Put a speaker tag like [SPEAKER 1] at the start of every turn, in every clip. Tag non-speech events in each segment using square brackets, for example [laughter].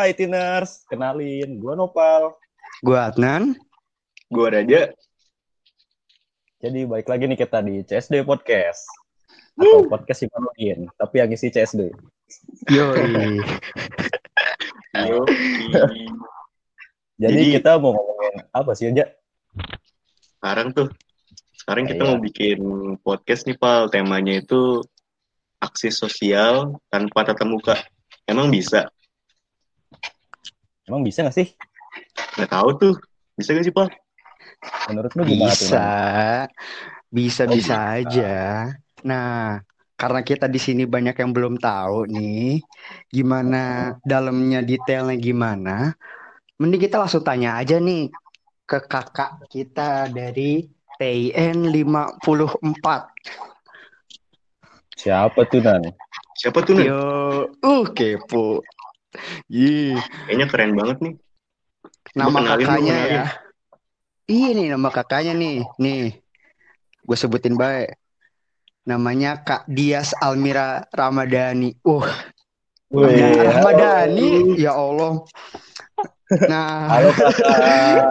[SPEAKER 1] Hai Tiners, kenalin, gue Nopal.
[SPEAKER 2] Gue Adnan.
[SPEAKER 3] Gue Raja.
[SPEAKER 1] Jadi baik lagi nih kita di CSD Podcast. Atau podcast Imanologin, tapi yang isi CSD.
[SPEAKER 2] Yoi.
[SPEAKER 3] Yo.
[SPEAKER 1] Jadi,
[SPEAKER 3] Jadi-
[SPEAKER 1] kita mau ngomongin apa sih aja?
[SPEAKER 3] Sekarang tuh, sekarang kita
[SPEAKER 1] Iya.
[SPEAKER 3] mau bikin podcast nih, Pal. Temanya itu aksi sosial tanpa tatap muka. Emang bisa?
[SPEAKER 1] Emang bisa gak sih?
[SPEAKER 3] Nggak tahu tuh. Bisa gak sih, Pal?
[SPEAKER 1] Menurut lu gimana tuh?
[SPEAKER 2] Bisa. Bisa
[SPEAKER 1] Oh,
[SPEAKER 2] bisa
[SPEAKER 1] bisa.
[SPEAKER 2] aja. Nah, karena kita di sini banyak yang belum tahu nih, gimana dalamnya detailnya gimana, mending kita langsung tanya aja nih ke kakak kita dari TIN 54.
[SPEAKER 1] Siapa tuh Nan?
[SPEAKER 3] Siapa tuh, Nan?
[SPEAKER 2] Yo, uh kepo. Ih,
[SPEAKER 3] Kayaknya keren banget nih.
[SPEAKER 2] nama
[SPEAKER 3] kenalin,
[SPEAKER 2] kakaknya
[SPEAKER 3] kenalin.
[SPEAKER 2] ya. Iya nih nama kakaknya nih. Nih. Gue sebutin baik. Namanya Kak Dias Almira Ramadhani. Uh,
[SPEAKER 1] Wih, halo.
[SPEAKER 2] Ramadhani, ya Allah. Nah,
[SPEAKER 1] Halo kakak.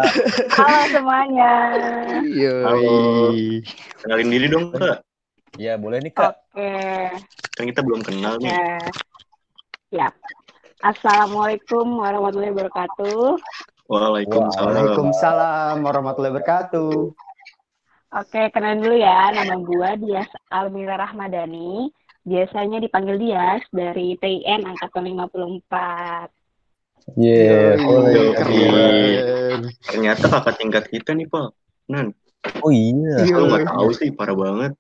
[SPEAKER 4] Halo semuanya.
[SPEAKER 2] yoi.
[SPEAKER 3] Kenalin diri dong, Kak.
[SPEAKER 1] Ya boleh nih kak.
[SPEAKER 4] Oke.
[SPEAKER 3] Kan kita belum kenal nih.
[SPEAKER 4] Ya. Siap. Assalamualaikum warahmatullahi wabarakatuh.
[SPEAKER 3] Waalaikumsalam.
[SPEAKER 2] Waalaikumsalam warahmatullahi wabarakatuh.
[SPEAKER 4] Oke, kenalin dulu ya. Nama gua Dias Almira Rahmadani. Biasanya dipanggil Dias dari TIN Angkatan 54.
[SPEAKER 1] Iya,
[SPEAKER 2] Yoi,
[SPEAKER 1] boleh.
[SPEAKER 3] Yoi.
[SPEAKER 2] keren.
[SPEAKER 3] Ternyata kakak tingkat kita nih, Pal. Nan,
[SPEAKER 1] Oh iya.
[SPEAKER 2] Iya.
[SPEAKER 3] lu nggak tahu sih, parah banget.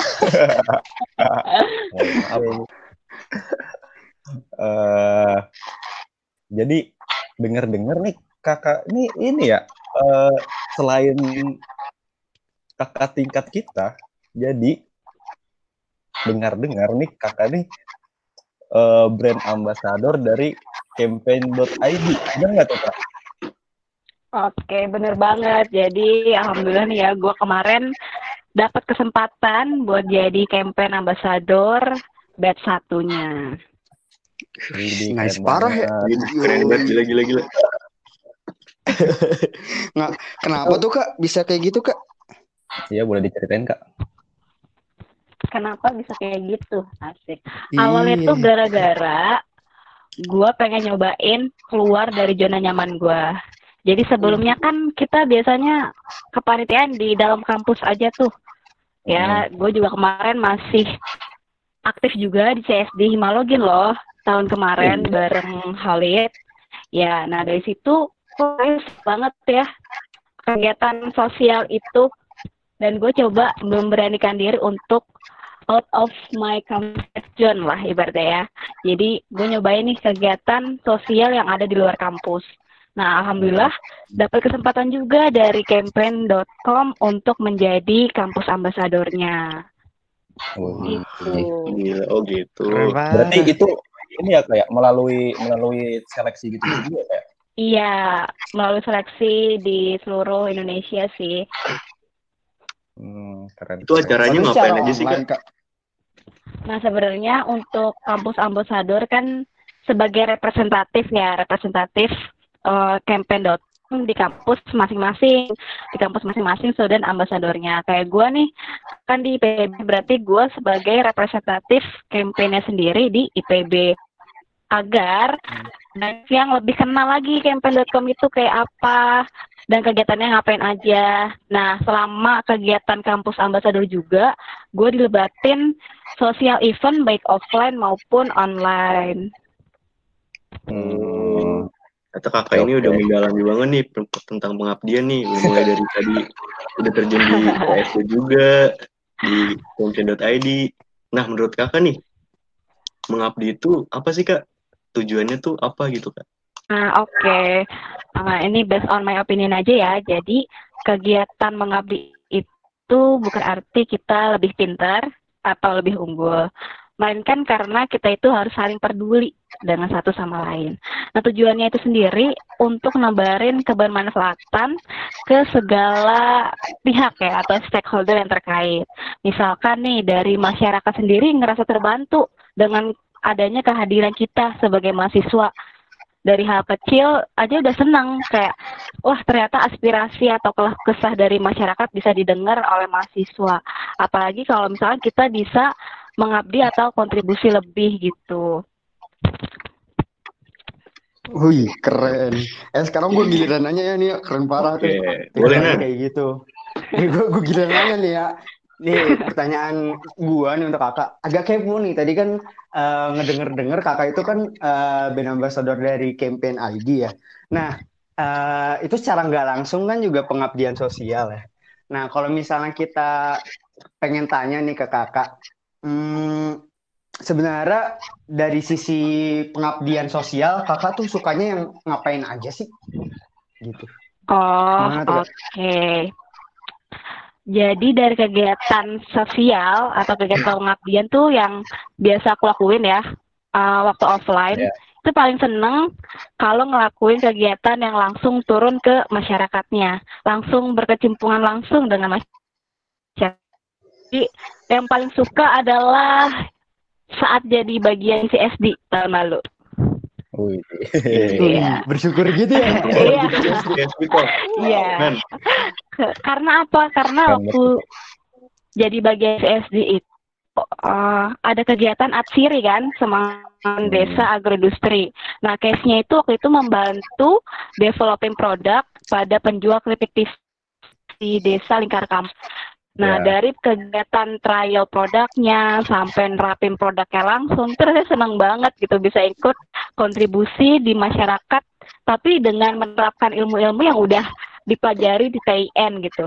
[SPEAKER 3] [laughs]
[SPEAKER 1] Maaf. [laughs] Eh, jadi dengar-dengar nih kakak ini ini ya eh, selain kakak tingkat kita, jadi dengar-dengar nih kakak nih eh, brand ambassador dari campaign.id. Benar nggak tuh kak?
[SPEAKER 4] Oke, bener banget. Jadi, alhamdulillah nih ya, gua kemarin dapat kesempatan buat jadi campaign ambassador batch satunya.
[SPEAKER 2] Nice parah ya.
[SPEAKER 3] Keren banget, gila, gila, gila. [laughs]
[SPEAKER 2] Nggak, kenapa tuh Kak bisa kayak gitu Kak?
[SPEAKER 1] Iya boleh diceritain kak.
[SPEAKER 4] Kenapa bisa kayak gitu? Asik. Awalnya
[SPEAKER 2] Iya.
[SPEAKER 4] tuh gara-gara gue pengen nyobain keluar dari zona nyaman gue. Jadi sebelumnya kan kita biasanya kepanitiaan di dalam kampus aja tuh. Ya, gue juga kemarin masih aktif juga di CSD Himalogin loh tahun kemarin
[SPEAKER 1] Iya.
[SPEAKER 4] bareng Halid. Ya, nah dari situ kok banget ya kegiatan sosial itu dan gue coba memberanikan diri untuk out of my comfort zone lah ibaratnya ya. Jadi gue nyobain nih kegiatan sosial yang ada di luar kampus. Nah, alhamdulillah dapat kesempatan juga dari campaign.com untuk menjadi kampus ambasadornya.
[SPEAKER 1] Oh,
[SPEAKER 4] Gitu.
[SPEAKER 3] Gila, oh gitu.
[SPEAKER 1] Berarti itu ini ya kayak melalui melalui seleksi gitu juga ya?
[SPEAKER 4] Iya, melalui seleksi di seluruh Indonesia sih.
[SPEAKER 1] Hmm, keren.
[SPEAKER 3] Itu acaranya
[SPEAKER 2] Tapi
[SPEAKER 3] ngapain aja sih, Kak?
[SPEAKER 4] Nah, sebenarnya untuk kampus ambasador kan sebagai representatif ya, representatif eh, campaign.com di kampus masing-masing, di kampus masing-masing student ambasadornya. Kayak gue nih, kan di IPB berarti gue sebagai representatif campaignnya sendiri di IPB agar dan yang lebih kenal lagi campaign.com itu kayak apa dan kegiatannya ngapain aja. Nah, selama kegiatan kampus ambasador juga, gue dilebatin sosial event baik offline maupun online.
[SPEAKER 1] Hmm.
[SPEAKER 3] Kata kakak ini
[SPEAKER 1] Oke.
[SPEAKER 3] udah mendalami banget nih tentang pengabdian nih. Udah mulai dari [laughs] tadi udah terjun di PSU juga di campaign.id. Nah, menurut kakak nih, mengabdi itu apa sih kak? Tujuannya tuh apa gitu kak?
[SPEAKER 4] Nah, oke. Nah, ini based on my opinion aja ya. Jadi, kegiatan mengabdi itu bukan arti kita lebih pintar atau lebih unggul. Melainkan karena kita itu harus saling peduli dengan satu sama lain. Nah, tujuannya itu sendiri untuk nebarin kebermanfaatan ke segala pihak ya atau stakeholder yang terkait. Misalkan nih dari masyarakat sendiri ngerasa terbantu dengan adanya kehadiran kita sebagai mahasiswa dari hal kecil aja udah senang kayak wah ternyata aspirasi atau kelah kesah dari masyarakat bisa didengar oleh mahasiswa apalagi kalau misalnya kita bisa mengabdi atau kontribusi lebih gitu
[SPEAKER 2] Wih, keren. Eh, sekarang gue giliran nanya ya nih, keren parah
[SPEAKER 3] Oke,
[SPEAKER 2] tuh.
[SPEAKER 3] boleh
[SPEAKER 2] Kayak- gitu. Gue giliran nanya nih ya. Nih, pertanyaan gue nih untuk kakak. Agak kepo nih, tadi kan eh, ngedenger-denger kakak itu kan eh, brand ambassador dari campaign ID ya. Nah, eh, itu secara nggak langsung kan juga pengabdian sosial ya. Nah, kalau misalnya kita pengen tanya nih ke kakak, hmm, sebenarnya dari sisi pengabdian sosial, kakak tuh sukanya yang ngapain aja sih? Gitu.
[SPEAKER 4] Oh, oke. Jadi dari kegiatan sosial atau kegiatan pengabdian tuh yang biasa aku lakuin ya, uh, waktu offline,
[SPEAKER 1] Iya.
[SPEAKER 4] itu paling seneng kalau ngelakuin kegiatan yang langsung turun ke masyarakatnya, langsung berkecimpungan langsung dengan masyarakat. Jadi yang paling suka adalah saat jadi bagian CSD tahun lalu.
[SPEAKER 1] Wih.
[SPEAKER 4] Iya.
[SPEAKER 2] Bersyukur gitu ya.
[SPEAKER 4] Iya. Iya. [laughs] Karena apa? Karena waktu jadi bagian CSD itu eh, ada kegiatan adsiri kan, semangat desa agroindustri. Nah, case-nya itu waktu itu membantu developing produk pada penjual keripik di desa lingkar kampus. Nah,
[SPEAKER 1] Ya.
[SPEAKER 4] dari kegiatan trial produknya sampai nerapin produknya langsung, terus saya senang banget gitu bisa ikut kontribusi di masyarakat, tapi dengan menerapkan ilmu-ilmu yang udah dipelajari di TIN gitu.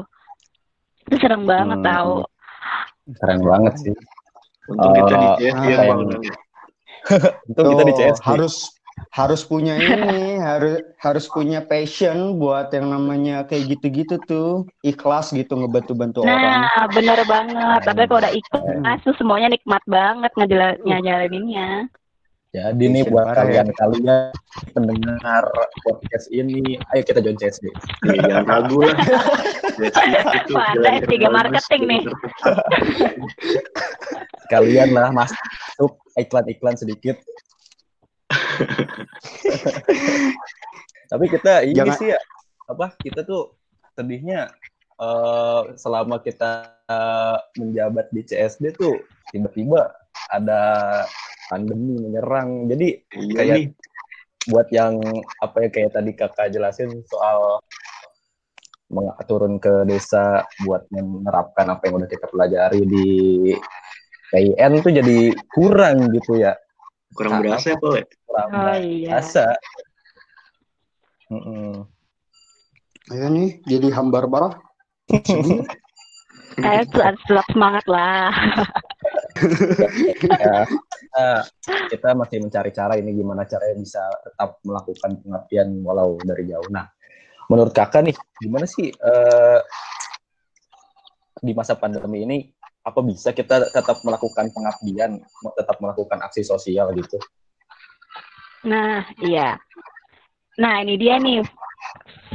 [SPEAKER 4] Itu seneng banget
[SPEAKER 1] Hmm.
[SPEAKER 4] tahu.
[SPEAKER 1] Keren banget sih.
[SPEAKER 3] untung kita di CSD ya. [laughs]
[SPEAKER 1] Untung kita di CSD.
[SPEAKER 2] harus harus punya ini, harus harus punya passion buat yang namanya kayak gitu-gitu tuh, ikhlas gitu ngebantu-bantu orang.
[SPEAKER 4] Nah, bener banget. Tapi kalau udah ikut, nah, tuh semuanya nikmat banget ngejala- ngejalaninnya.
[SPEAKER 1] Jadi nih buat
[SPEAKER 2] ya.
[SPEAKER 1] kalian-kalian pendengar podcast ini, ayo kita join CSD.
[SPEAKER 3] Iya, jangan ragu lah. [laughs] Itu
[SPEAKER 4] Wah,
[SPEAKER 3] jalan
[SPEAKER 4] ada S3
[SPEAKER 3] yang bagus,
[SPEAKER 4] marketing nih.
[SPEAKER 1] Kalian lah masuk iklan-iklan sedikit. Tapi kita ini
[SPEAKER 2] Jangan-
[SPEAKER 1] sih ya, apa kita tuh sedihnya eh, selama kita eh, menjabat di CSD tuh tiba-tiba ada pandemi menyerang. Jadi
[SPEAKER 3] Iya
[SPEAKER 1] Kayak-
[SPEAKER 3] nih.
[SPEAKER 1] buat yang apa ya kayak tadi kakak jelasin soal turun ke desa buat menerapkan apa yang udah kita pelajari di PIN tuh jadi kurang gitu ya
[SPEAKER 3] Kurang berasa ya, Pak. ya?
[SPEAKER 1] kurang
[SPEAKER 4] Oh iya.
[SPEAKER 1] biasa Mm-mm.
[SPEAKER 2] Ayo nih, jadi hambar parah. [laughs] Sedih.
[SPEAKER 4] Ayo tuh harus semangat lah. [laughs]
[SPEAKER 1] Ya, kita, kita masih mencari cara ini gimana caranya bisa tetap melakukan pengabdian walau dari jauh. Nah, menurut kakak nih, gimana sih eh, di masa pandemi ini apa bisa kita tetap melakukan pengabdian, tetap melakukan aksi sosial gitu?
[SPEAKER 4] Nah, iya. Nah, ini dia nih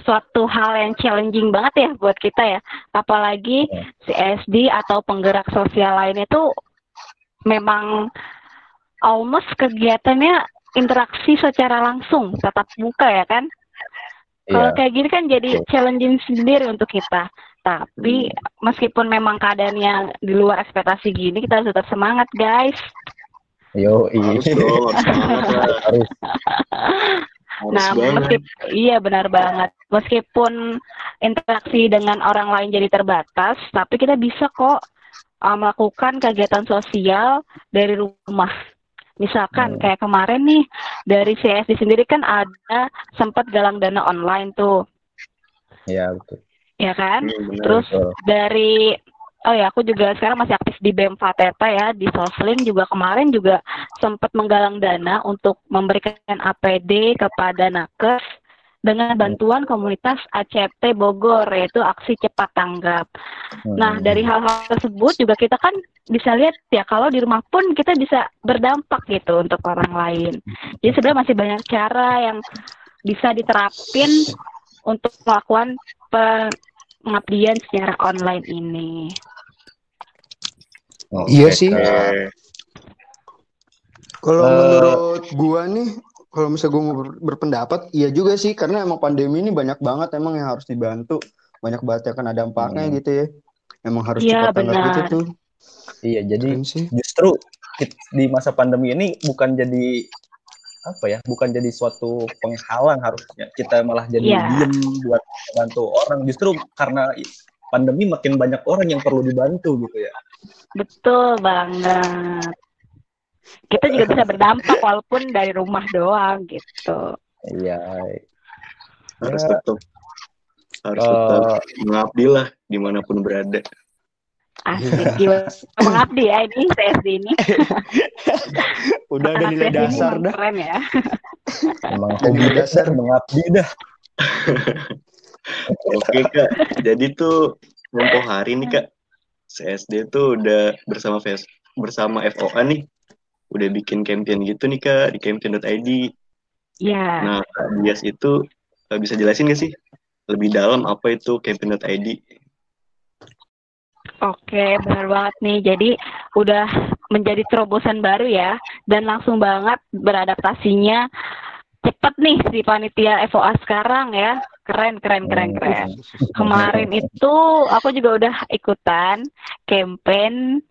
[SPEAKER 4] suatu hal yang challenging banget ya buat kita ya. Apalagi. CSD atau penggerak sosial lainnya itu memang almost kegiatannya interaksi secara langsung, tatap muka ya kan? Kalau
[SPEAKER 1] Iya,
[SPEAKER 4] kayak gini kan jadi
[SPEAKER 1] Betul.
[SPEAKER 4] challenging sendiri untuk kita. Tapi meskipun memang keadaannya di luar ekspektasi gini, kita harus tetap semangat, guys.
[SPEAKER 1] yo
[SPEAKER 3] Harus dong, [laughs]
[SPEAKER 4] Nah,
[SPEAKER 3] banget.
[SPEAKER 4] meskipun iya benar banget. Meskipun interaksi dengan orang lain jadi terbatas, tapi kita bisa kok uh, melakukan kegiatan sosial dari rumah. Misalkan
[SPEAKER 1] Hmm.
[SPEAKER 4] kayak kemarin nih dari CSD sendiri kan ada sempat galang dana online tuh,
[SPEAKER 1] ya betul.
[SPEAKER 4] ya kan?
[SPEAKER 3] Hmm.
[SPEAKER 4] Terus
[SPEAKER 1] betul.
[SPEAKER 4] dari Oh ya, aku juga sekarang masih aktif di BEM Fateta ya, di Soslin juga kemarin juga sempat menggalang dana untuk memberikan APD kepada nakes dengan bantuan komunitas ACT Bogor, yaitu Aksi Cepat Tanggap. Nah,
[SPEAKER 1] Hmm.
[SPEAKER 4] dari hal-hal tersebut juga kita kan bisa lihat ya, kalau di rumah pun kita bisa berdampak gitu untuk orang lain. Jadi sebenarnya masih banyak cara yang bisa diterapin untuk melakukan pengabdian secara online ini.
[SPEAKER 1] Oke,
[SPEAKER 2] Iya sih. Kalau
[SPEAKER 1] Eh,
[SPEAKER 2] menurut gua nih, kalau misalnya gue mau ber- berpendapat, iya juga sih karena emang pandemi ini banyak banget emang yang harus dibantu, banyak banget yang kena dampaknya
[SPEAKER 1] Hmm.
[SPEAKER 2] gitu ya. Emang harus
[SPEAKER 4] Iya,
[SPEAKER 2] cepat tanggap gitu tuh.
[SPEAKER 1] Iya, jadi justru di masa pandemi ini bukan jadi apa ya, bukan jadi suatu penghalang harusnya kita malah jadi
[SPEAKER 4] Iya.
[SPEAKER 1] diem buat bantu orang. Justru karena pandemi makin banyak orang yang perlu dibantu gitu ya.
[SPEAKER 4] Betul banget. Kita juga bisa berdampak walaupun dari rumah doang gitu.
[SPEAKER 1] Iya.
[SPEAKER 3] harus
[SPEAKER 1] Ya,
[SPEAKER 3] tetap harus tetap
[SPEAKER 1] eh,
[SPEAKER 3] mengabdi lah di mana pun berada.
[SPEAKER 4] Asik gimana mengabdi ya ini CSD ini. [laughs]
[SPEAKER 2] Udah ada nilai dasar dah.
[SPEAKER 4] Keren ya.
[SPEAKER 1] emang hobi dasar. mengabdi dah. [laughs]
[SPEAKER 3] Oke kak, jadi tuh tempo hari nih kak, CSD tuh udah bersama Fes bersama FOA nih, udah bikin campaign gitu nih kak di campaign.id.
[SPEAKER 4] Ya.
[SPEAKER 3] Nah Kak Dias itu eh, bisa jelasin gak sih lebih dalam apa itu campaign.id?
[SPEAKER 4] Oke, benar banget nih. Jadi udah menjadi terobosan baru ya, dan langsung banget beradaptasinya cepet nih si panitia FOA sekarang ya. Keren, keren, keren, keren. Kemarin itu aku juga udah ikutan campaign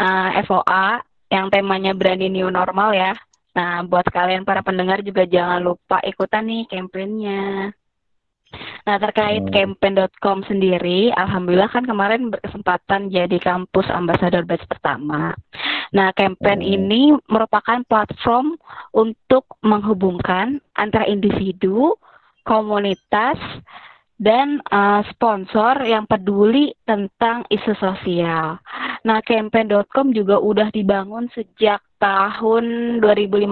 [SPEAKER 4] uh, FOA yang temanya berani new normal ya. Nah, buat kalian para pendengar juga jangan lupa ikutan nih campaignnya. Nah, terkait
[SPEAKER 1] Hmm.
[SPEAKER 4] campaign.com sendiri, alhamdulillah kan kemarin berkesempatan jadi kampus ambassador batch pertama. Nah, campaign
[SPEAKER 1] Hmm.
[SPEAKER 4] ini merupakan platform untuk menghubungkan antara individu, komunitas, dan uh, sponsor yang peduli tentang isu sosial. Nah, campaign.com juga udah dibangun sejak tahun 2015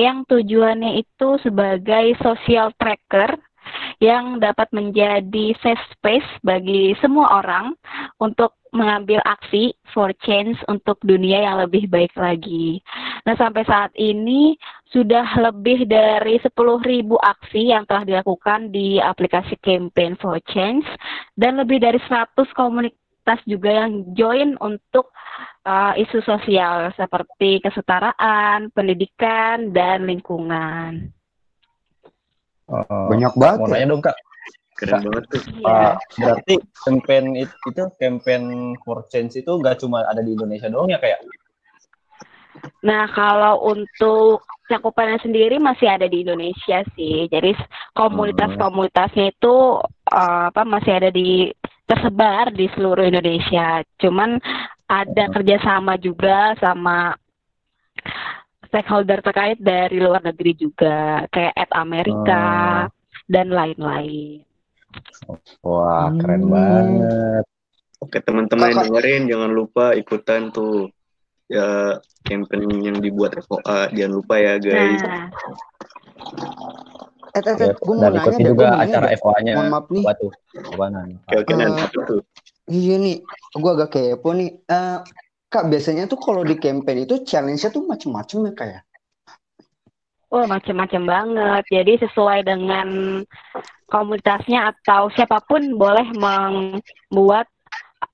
[SPEAKER 4] yang tujuannya itu sebagai social tracker yang dapat menjadi safe space bagi semua orang untuk mengambil aksi for change untuk dunia yang lebih baik lagi. Nah, sampai saat ini sudah lebih dari 10.000 aksi yang telah dilakukan di aplikasi Campaign for Change dan lebih dari 100 komunitas juga yang join untuk uh, isu sosial seperti kesetaraan, pendidikan, dan lingkungan.
[SPEAKER 1] Eh,
[SPEAKER 2] Banyak banget
[SPEAKER 1] mau
[SPEAKER 2] ya.
[SPEAKER 1] nanya dong kak,
[SPEAKER 3] Keren banget tuh.
[SPEAKER 4] Iya.
[SPEAKER 1] Pak, berarti campaign itu, itu campaign for change itu nggak cuma ada di Indonesia doang ya kayak?
[SPEAKER 4] Nah, kalau untuk cakupannya sendiri masih ada di Indonesia sih. Jadi komunitas-komunitasnya itu eh, apa masih ada di tersebar di seluruh Indonesia. Cuman ada
[SPEAKER 1] Hmm.
[SPEAKER 4] kerjasama juga sama stakeholder terkait dari luar negeri juga, kayak Ed Amerika dan lain-lain.
[SPEAKER 1] Wah keren
[SPEAKER 2] Hmm.
[SPEAKER 1] banget.
[SPEAKER 3] Oke teman-teman yang dengerin jangan lupa ikutan tuh ya campaign yang dibuat FOA jangan lupa ya guys.
[SPEAKER 4] Nah,
[SPEAKER 2] Eh, eh,
[SPEAKER 1] Ya,
[SPEAKER 2] eh, gue mau
[SPEAKER 1] dan ikuti juga acara. FOA-nya.
[SPEAKER 2] Mohon maaf nih.
[SPEAKER 1] Apa tuh?
[SPEAKER 3] Oke oke nanti tuh?
[SPEAKER 2] Iya nih, gue agak kepo nih. Eh, Kak, biasanya tuh kalau di campaign itu challenge-nya tuh macem-macem ya kayak.
[SPEAKER 4] Oh, macam-macam banget. Jadi sesuai dengan komunitasnya atau siapa pun boleh membuat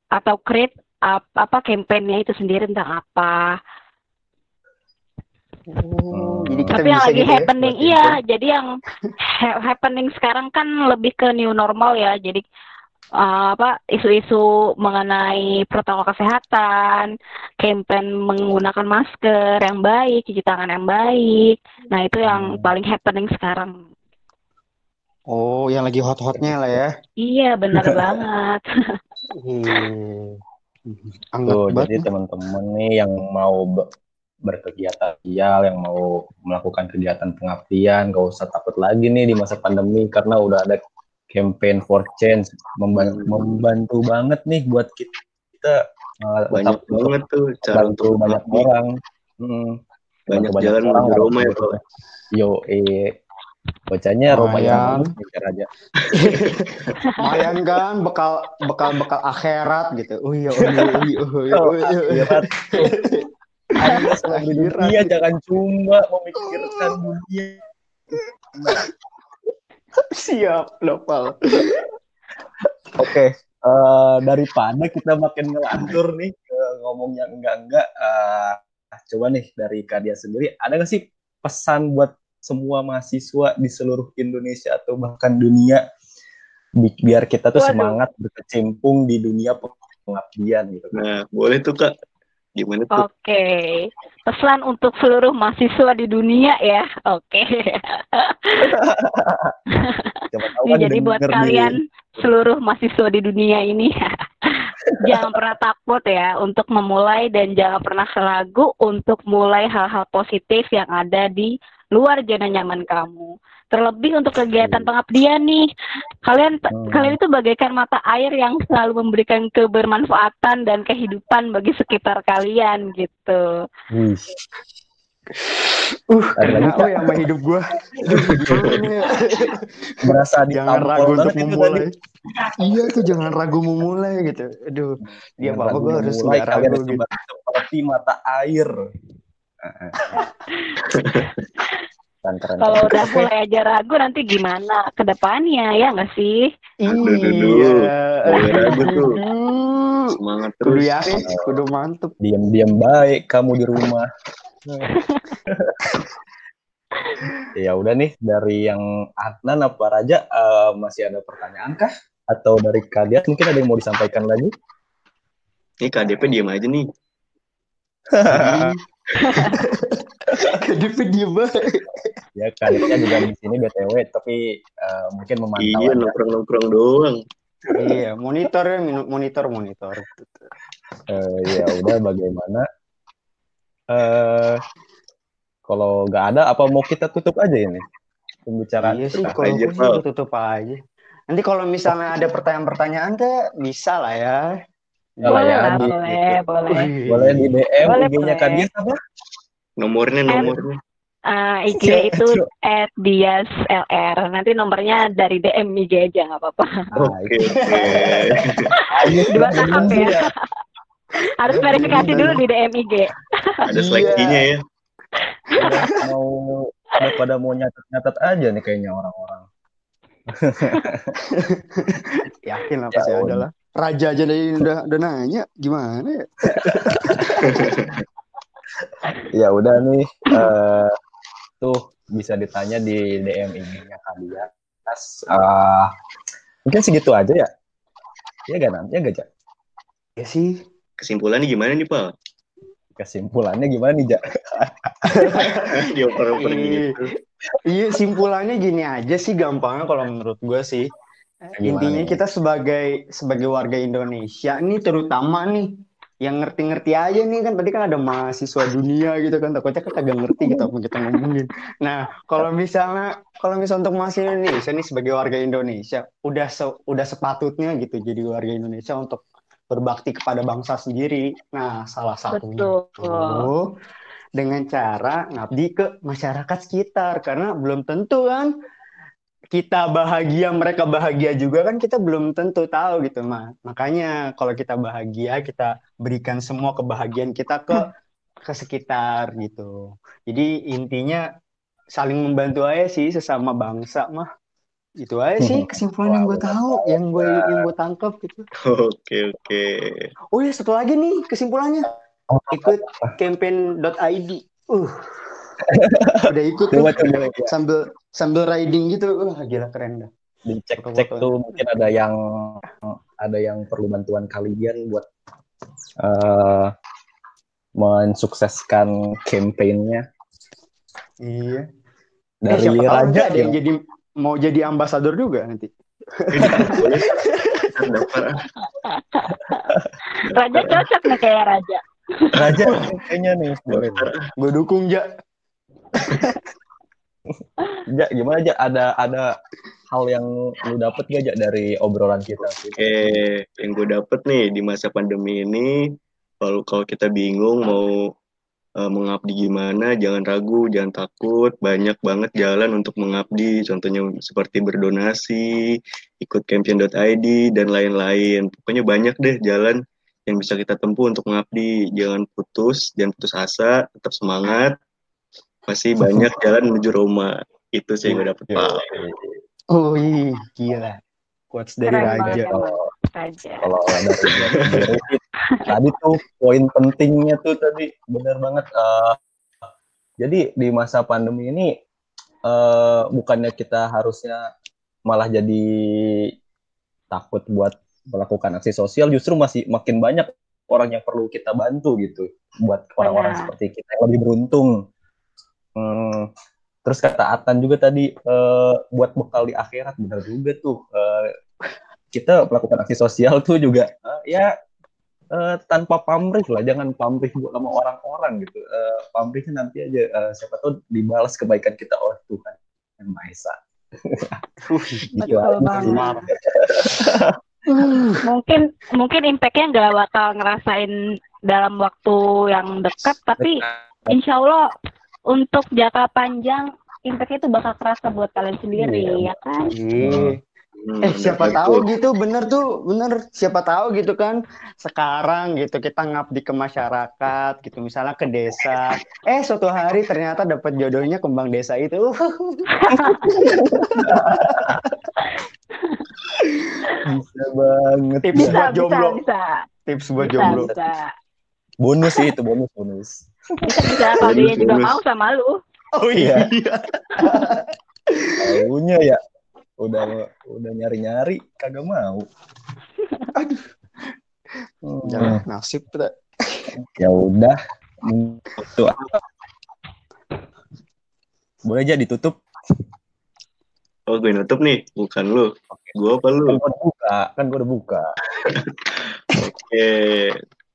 [SPEAKER 4] atau create ap- apa campaignnya itu sendiri tentang apa.
[SPEAKER 2] Oh,
[SPEAKER 1] Hmm.
[SPEAKER 2] jadi kita
[SPEAKER 4] Tapi yang lagi
[SPEAKER 2] gitu ya
[SPEAKER 4] happening
[SPEAKER 2] buat
[SPEAKER 4] iya, jadi yang ha- happening sekarang kan lebih ke new normal ya. Jadi uh, apa isu-isu mengenai protokol kesehatan, campaign menggunakan masker yang baik, cuci tangan yang baik. Nah, itu yang
[SPEAKER 1] Hmm.
[SPEAKER 4] paling happening sekarang.
[SPEAKER 2] Oh, yang lagi hot-hotnya lah ya.
[SPEAKER 4] Iya, benar [laughs] banget.
[SPEAKER 2] Hmm.
[SPEAKER 1] Tuh,
[SPEAKER 2] banget.
[SPEAKER 1] jadi teman-teman nih yang mau be- berkegiatan sosial, yang mau melakukan kegiatan pengabdian, gak usah takut lagi nih di masa pandemi karena udah ada campaign for change Memba-
[SPEAKER 3] Hmm.
[SPEAKER 1] membantu banget nih buat kita, kita uh,
[SPEAKER 3] Banyak
[SPEAKER 1] tetap
[SPEAKER 3] banget tuh cara
[SPEAKER 1] bantu
[SPEAKER 3] untuk
[SPEAKER 1] banyak
[SPEAKER 3] mengabdi.
[SPEAKER 1] orang. Hmm,
[SPEAKER 3] Banyak
[SPEAKER 1] bantu
[SPEAKER 3] jalan menuju
[SPEAKER 1] walaupun
[SPEAKER 3] Roma ya
[SPEAKER 1] gitu.
[SPEAKER 3] Pak.
[SPEAKER 1] Yo, eh, bacanya Roma yang aja. [laughs]
[SPEAKER 2] Lumayan kan bekal bekal bekal akhirat gitu. [laughs] Oh iya, oh iya, oh iya, oh iya,
[SPEAKER 1] Oh,
[SPEAKER 2] oh iya.
[SPEAKER 1] Anda di dunia jangan cuma memikirkan dunia. [laughs]
[SPEAKER 2] Siap, Nopal.
[SPEAKER 1] Oke, eh, daripada kita makin ngelantur nih ke ngomong yang enggak-enggak, eh, coba nih dari Kadia sendiri, ada nggak sih pesan buat semua mahasiswa di seluruh Indonesia atau bahkan dunia bi- biar kita tuh
[SPEAKER 4] Waduh.
[SPEAKER 1] semangat berkecimpung di dunia pengabdian gitu.
[SPEAKER 3] Nah, boleh tuh Kak. Gimana tuh?
[SPEAKER 4] Oke, pesan untuk seluruh mahasiswa di dunia ya. Oke.
[SPEAKER 1] Kan
[SPEAKER 4] jadi buat
[SPEAKER 1] nih.
[SPEAKER 4] kalian seluruh mahasiswa di dunia ini [laughs] jangan pernah takut ya untuk memulai dan jangan pernah ragu untuk mulai hal-hal positif yang ada di luar zona nyaman kamu. Terlebih untuk kegiatan pengabdian nih, kalian
[SPEAKER 1] Hmm.
[SPEAKER 4] kalian itu bagaikan mata air yang selalu memberikan kebermanfaatan dan kehidupan bagi sekitar kalian gitu.
[SPEAKER 1] Wih,
[SPEAKER 2] Uh, kena oh ya sama hidup ya?
[SPEAKER 1] berasa
[SPEAKER 2] jangan ragu untuk memulai. Iya tuh jangan ragu memulai gitu. Aduh, dia
[SPEAKER 1] ragu
[SPEAKER 2] gua harus nggak ragu gitu.
[SPEAKER 1] seperti mata air. [laughs] Keren, keren,
[SPEAKER 4] Kalau udah mulai aja ragu nanti gimana ke depannya ya nggak sih?
[SPEAKER 3] Aduh.
[SPEAKER 2] Iya.
[SPEAKER 3] Ragu tuh. Semangat
[SPEAKER 2] Kudu
[SPEAKER 3] terus.
[SPEAKER 2] yakin, kudu mantep.
[SPEAKER 1] diam-diam baik kamu di rumah. [laughs] ya udah nih dari yang Adnan apa Raja eh, masih ada pertanyaan kah? Atau dari kalian mungkin ada yang mau disampaikan lagi?
[SPEAKER 3] Ini KDP diam aja nih. [laughs]
[SPEAKER 2] KDP dia baik.
[SPEAKER 1] ya kalian juga di sini BTW tapi eh, mungkin memantau
[SPEAKER 3] Iya, nongkrong-nongkrong doang.
[SPEAKER 2] Iya, monitor ya, monitor, monitor.
[SPEAKER 1] Eh, ya udah bagaimana? Eh kalau nggak ada apa mau kita tutup aja ini pembicaraan
[SPEAKER 2] Iya sih,
[SPEAKER 1] kita?
[SPEAKER 2] kalau
[SPEAKER 3] aja,
[SPEAKER 2] tutup aja. Nanti kalau misalnya ada pertanyaan-pertanyaan bisa lah ya.
[SPEAKER 1] Ya
[SPEAKER 4] boleh
[SPEAKER 1] ya,
[SPEAKER 4] lah, boleh, boleh.
[SPEAKER 1] Boleh di DM
[SPEAKER 4] Boleh,
[SPEAKER 1] IG-nya
[SPEAKER 4] boleh.
[SPEAKER 1] Kak Dias apa?
[SPEAKER 3] Nomornya, nomornya.
[SPEAKER 4] Ah, IG
[SPEAKER 1] Iya,
[SPEAKER 4] itu at Dias LR. Nanti nomornya dari DM IG aja nggak apa-apa.
[SPEAKER 3] Oke.
[SPEAKER 1] Ayo,
[SPEAKER 4] Dua tahap ya. Harus verifikasi dulu di DM IG.
[SPEAKER 3] Ada
[SPEAKER 2] Iya.
[SPEAKER 3] seleksinya ya.
[SPEAKER 1] Udah mau udah pada mau nyatet-nyatet aja nih kayaknya orang-orang. [laughs]
[SPEAKER 2] Yakin lah
[SPEAKER 1] Ya
[SPEAKER 2] pasti ada
[SPEAKER 1] udah.
[SPEAKER 2] lah. Raja aja dari udah udah nanya gimana ya? [laughs]
[SPEAKER 1] Ya udah nih eh tuh bisa ditanya di DM IG-nya Kak Dias. Eh, mungkin segitu aja ya. Iya gak nanti ya gak Jak?
[SPEAKER 2] Ya sih.
[SPEAKER 3] Kesimpulannya gimana nih, Pak?
[SPEAKER 1] Kesimpulannya gimana nih Jak? [laughs]
[SPEAKER 3] Dia oper-oper
[SPEAKER 2] Iya.
[SPEAKER 3] gitu.
[SPEAKER 2] Iya simpulannya gini aja sih gampangnya kalau menurut gue sih.
[SPEAKER 1] Gimana
[SPEAKER 2] Intinya kita sebagai sebagai warga Indonesia nih terutama nih yang ngerti-ngerti aja nih kan tadi kan ada mahasiswa dunia gitu kan takutnya kan kagak ngerti gitu apa kita ngomongin. Nah kalau misalnya kalau misalnya untuk mahasiswa Indonesia nih sebagai warga Indonesia udah se- udah sepatutnya gitu jadi warga Indonesia untuk berbakti kepada bangsa sendiri. Nah salah satunya
[SPEAKER 4] Betul.
[SPEAKER 2] itu dengan cara ngabdi ke masyarakat sekitar karena belum tentu kan kita bahagia mereka bahagia juga kan kita belum tentu tahu gitu mah makanya kalau kita bahagia kita berikan semua kebahagiaan kita ke ke sekitar gitu. Jadi intinya saling membantu aja sih sesama bangsa mah itu aja sih [laughs] kesimpulan yang gue tahu yang gue yang gue tangkap gitu.
[SPEAKER 3] Oke, oke.
[SPEAKER 2] oh ya satu lagi nih kesimpulannya. Ikut campaign.id uh udah ikut tuh.
[SPEAKER 1] Coba coba ya.
[SPEAKER 2] sambil sambil riding gitu. Wah gila keren dah.
[SPEAKER 1] Dicek-cek tuh mungkin ada yang ada yang perlu bantuan kalian buat eh mensukseskan campaign-nya.
[SPEAKER 2] Iya. Eh,
[SPEAKER 1] dari
[SPEAKER 2] siapa tahu
[SPEAKER 1] Raja
[SPEAKER 2] ada yang jadi mau jadi ambasador juga nanti.
[SPEAKER 4] Raja cocok nih kayak Raja.
[SPEAKER 1] Raja kayaknya nih boleh.
[SPEAKER 2] Gue dukung ja [laughs]
[SPEAKER 1] Ja, gimana aja ada ada hal yang lu dapet gak Ja dari obrolan kita
[SPEAKER 3] Oke, yang gue dapet nih di masa pandemi ini, kalau kalau kita bingung mau eh, mengabdi gimana, jangan ragu, jangan takut, banyak banget jalan untuk mengabdi, contohnya seperti berdonasi, ikut campaign.id dan lain-lain. Pokoknya banyak deh jalan yang bisa kita tempuh untuk mengabdi. Jangan putus, jangan putus asa, tetap semangat. Masih banyak jalan menuju Roma. Itu sih gue dapet, Pak.
[SPEAKER 2] oh iya. Gila. Quotes dari
[SPEAKER 4] Keren
[SPEAKER 2] raja.
[SPEAKER 4] Raja.
[SPEAKER 1] kalau tadi tuh poin pentingnya tuh tadi. Benar banget. Eh, jadi di masa pandemi ini eh, bukannya kita harusnya malah jadi takut buat melakukan aksi sosial, justru masih makin banyak orang yang perlu kita bantu gitu buat orang-orang seperti kita yang lebih beruntung. Hmm, terus kata Atan juga tadi eh, buat bekal di akhirat benar juga tuh. Eh, kita melakukan aksi sosial tuh juga eh, ya eh, tanpa pamrih lah, jangan pamrih buat sama orang-orang gitu. Eh, pamrihnya nanti aja eh, siapa tahu dibalas kebaikan kita oleh Tuhan yang Maha Esa. [laughs] Gitu
[SPEAKER 4] Betul
[SPEAKER 1] aja.
[SPEAKER 4] banget. [laughs] Mungkin mungkin impact-nya nggak bakal ngerasain dalam waktu yang dekat, tapi insya Allah untuk jangka panjang impact-nya itu bakal kerasa buat kalian sendiri,
[SPEAKER 1] Iya.
[SPEAKER 4] ya kan?
[SPEAKER 2] Iya.
[SPEAKER 3] Hmm,
[SPEAKER 2] Eh siapa
[SPEAKER 3] betul.
[SPEAKER 2] tahu gitu bener tuh bener siapa tahu gitu kan sekarang gitu kita ngabdi ke masyarakat gitu misalnya ke desa eh suatu hari ternyata dapat jodohnya kembang desa itu [laughs]
[SPEAKER 1] Bisa banget.
[SPEAKER 2] Tips.
[SPEAKER 4] Bisa,
[SPEAKER 2] buat
[SPEAKER 4] bisa,
[SPEAKER 2] jomblo.
[SPEAKER 4] bisa.
[SPEAKER 2] tips buat
[SPEAKER 4] Bisa,
[SPEAKER 2] jomblo
[SPEAKER 4] bisa.
[SPEAKER 1] Bonus sih itu bonus bonus.
[SPEAKER 4] Bisa, bisa. Kalau dia juga mau sama lu.
[SPEAKER 2] oh iya
[SPEAKER 1] Taunya ya udah udah nyari-nyari kagak mau. Hmm,
[SPEAKER 2] Jangan nasib kita
[SPEAKER 1] ya udah. Hmm. Boleh aja ditutup.
[SPEAKER 3] Oh, gue nutup nih, bukan lu. Gue apa
[SPEAKER 1] Kan
[SPEAKER 3] lu?
[SPEAKER 1] gua udah buka, kan gua udah buka.
[SPEAKER 3] Oke,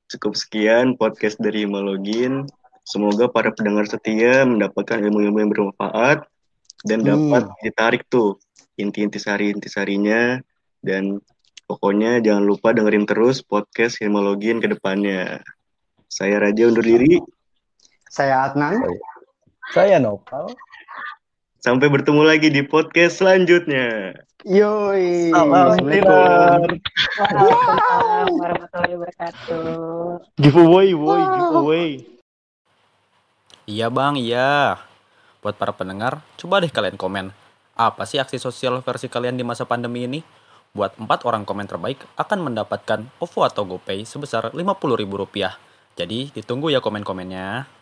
[SPEAKER 3] cukup sekian podcast dari Himalogin. Semoga para pendengar setia mendapatkan ilmu-ilmu yang bermanfaat dan
[SPEAKER 2] Hmm.
[SPEAKER 3] dapat ditarik tuh inti-inti sari-intisarinya dan pokoknya jangan lupa dengerin terus podcast Himalogin ke depannya. Saya Raja undur diri.
[SPEAKER 2] saya Adnan
[SPEAKER 1] Saya Nopal.
[SPEAKER 3] Sampai bertemu lagi di podcast selanjutnya.
[SPEAKER 2] yoi
[SPEAKER 1] Salam
[SPEAKER 2] Assalamualaikum.
[SPEAKER 4] Waalaikumsalam warahmatullahi wabarakatuh.
[SPEAKER 5] Giveaway, boy, giveaway.
[SPEAKER 6] Iya bang, iya. Buat para pendengar, coba deh kalian komen. Apa sih aksi sosial versi kalian di masa pandemi ini? Buat empat orang komen terbaik akan mendapatkan OVO atau GoPay sebesar Rp50.000. Jadi ditunggu ya komen-komennya.